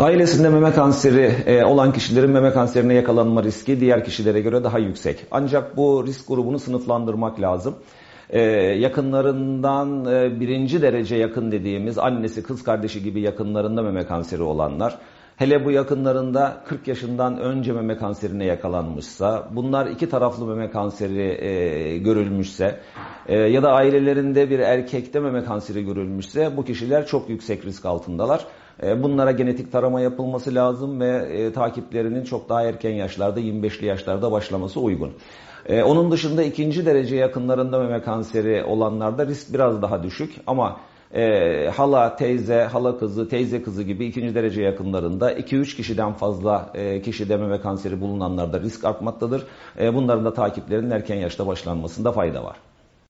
Ailesinde meme kanseri e, olan kişilerin meme kanserine yakalanma riski diğer kişilere göre daha yüksek. Ancak bu risk grubunu sınıflandırmak lazım. E, yakınlarından e, birinci derece yakın dediğimiz annesi, kız kardeşi gibi yakınlarında meme kanseri olanlar, hele bu yakınlarında 40 yaşından önce meme kanserine yakalanmışsa, bunlar iki taraflı meme kanseri görülmüşse ya da ailelerinde bir erkekte meme kanseri görülmüşse bu kişiler çok yüksek risk altındalar. E, bunlara genetik tarama yapılması lazım ve e, takiplerinin çok daha erken yaşlarda 25'li yaşlarda başlaması uygun. E, onun dışında ikinci derece yakınlarında meme kanseri olanlarda risk biraz daha düşük ama e, hala, teyze, hala kızı, teyze kızı gibi ikinci derece yakınlarında 2-3 kişiden fazla e, kişide meme kanseri bulunanlarda risk artmaktadır. E, bunların da takiplerinin erken yaşta başlanmasında fayda var.